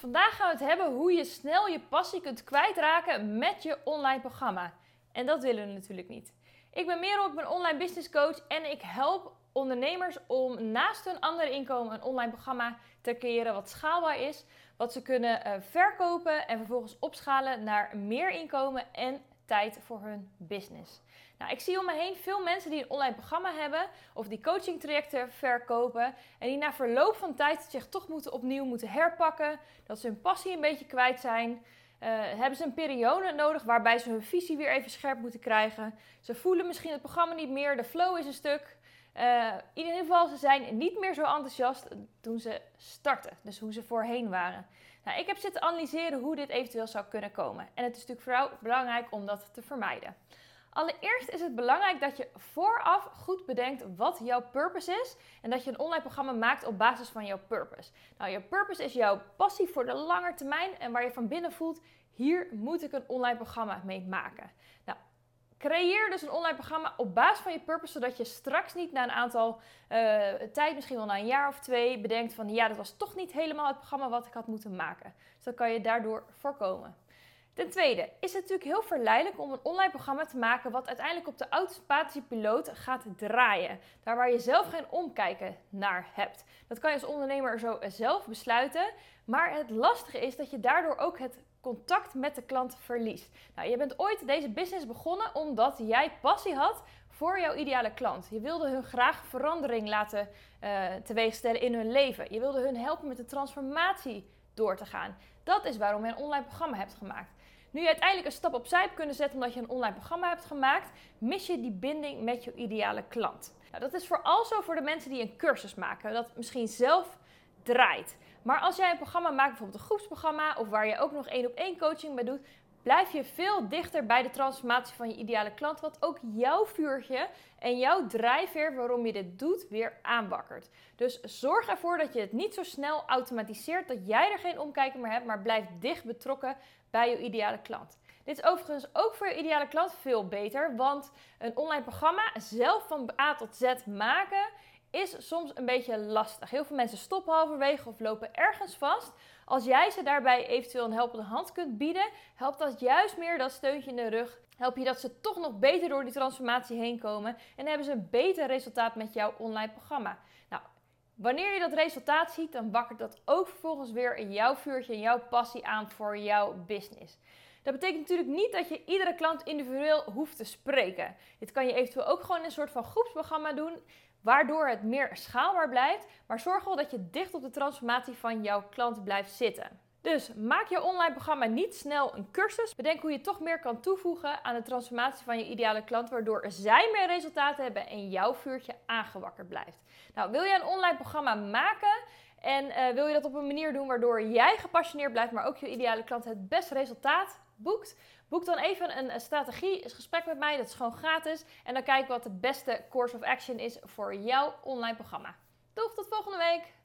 Vandaag gaan we het hebben hoe je snel je passie kunt kwijtraken met je online programma. En dat willen we natuurlijk niet. Ik ben Merel, ik ben online business coach en ik help ondernemers om naast hun andere inkomen een online programma te creëren wat schaalbaar is, wat ze kunnen uh, verkopen en vervolgens opschalen naar meer inkomen en tijd voor hun business. Nou, ik zie om me heen veel mensen die een online programma hebben of die coaching trajecten verkopen en die na verloop van tijd zich toch moeten opnieuw moeten herpakken, dat ze hun passie een beetje kwijt zijn. Uh, hebben ze een periode nodig waarbij ze hun visie weer even scherp moeten krijgen. Ze voelen misschien het programma niet meer, de flow is een stuk. Uh, in ieder geval, ze zijn niet meer zo enthousiast toen ze starten, dus hoe ze voorheen waren. Nou, ik heb zitten analyseren hoe dit eventueel zou kunnen komen. En het is natuurlijk belangrijk om dat te vermijden. Allereerst is het belangrijk dat je vooraf goed bedenkt wat jouw purpose is en dat je een online programma maakt op basis van jouw purpose. Nou, jouw purpose is jouw passie voor de lange termijn en waar je van binnen voelt, hier moet ik een online programma mee maken. Nou, creëer dus een online programma op basis van je purpose, zodat je straks niet na een aantal uh, tijd, misschien wel na een jaar of twee, bedenkt van ja, dat was toch niet helemaal het programma wat ik had moeten maken. Dus dat kan je daardoor voorkomen. Ten tweede is het natuurlijk heel verleidelijk om een online programma te maken wat uiteindelijk op de automatische piloot gaat draaien. Daar waar je zelf geen omkijken naar hebt. Dat kan je als ondernemer zo zelf besluiten. Maar het lastige is dat je daardoor ook het contact met de klant verliest. Nou, je bent ooit deze business begonnen omdat jij passie had voor jouw ideale klant. Je wilde hun graag verandering laten uh, teweegstellen in hun leven. Je wilde hun helpen met de transformatie door te gaan. Dat is waarom je een online programma hebt gemaakt. Nu je uiteindelijk een stap opzij hebt kunnen zetten omdat je een online programma hebt gemaakt, mis je die binding met je ideale klant. Nou, dat is vooral zo voor de mensen die een cursus maken, dat misschien zelf draait. Maar als jij een programma maakt, bijvoorbeeld een groepsprogramma of waar je ook nog één op één coaching bij doet, blijf je veel dichter bij de transformatie van je ideale klant, wat ook jouw vuurtje en jouw drijfveer waarom je dit doet weer aanwakkert. Dus zorg ervoor dat je het niet zo snel automatiseert, dat jij er geen omkijken meer hebt, maar blijf dicht betrokken bij je ideale klant. Dit is overigens ook voor je ideale klant veel beter, want een online programma zelf van A tot Z maken is soms een beetje lastig. Heel veel mensen stoppen halverwege of lopen ergens vast. Als jij ze daarbij eventueel een helpende hand kunt bieden, helpt dat juist meer dat steuntje in de rug. Help je dat ze toch nog beter door die transformatie heen komen en hebben ze een beter resultaat met jouw online programma. Nou, wanneer je dat resultaat ziet, dan wakkert dat ook vervolgens weer jouw vuurtje en jouw passie aan voor jouw business. Dat betekent natuurlijk niet dat je iedere klant individueel hoeft te spreken. Dit kan je eventueel ook gewoon in een soort van groepsprogramma doen waardoor het meer schaalbaar blijft, maar zorg wel dat je dicht op de transformatie van jouw klant blijft zitten. Dus maak je online programma niet snel een cursus. Bedenk hoe je toch meer kan toevoegen aan de transformatie van je ideale klant, waardoor zij meer resultaten hebben en jouw vuurtje aangewakkerd blijft. Nou, wil je een online programma maken en uh, wil je dat op een manier doen waardoor jij gepassioneerd blijft, maar ook je ideale klant het beste resultaat boekt? Boek dan even een strategie, een gesprek met mij. Dat is gewoon gratis. En dan kijken we wat de beste course of action is voor jouw online programma. Doeg, tot volgende week!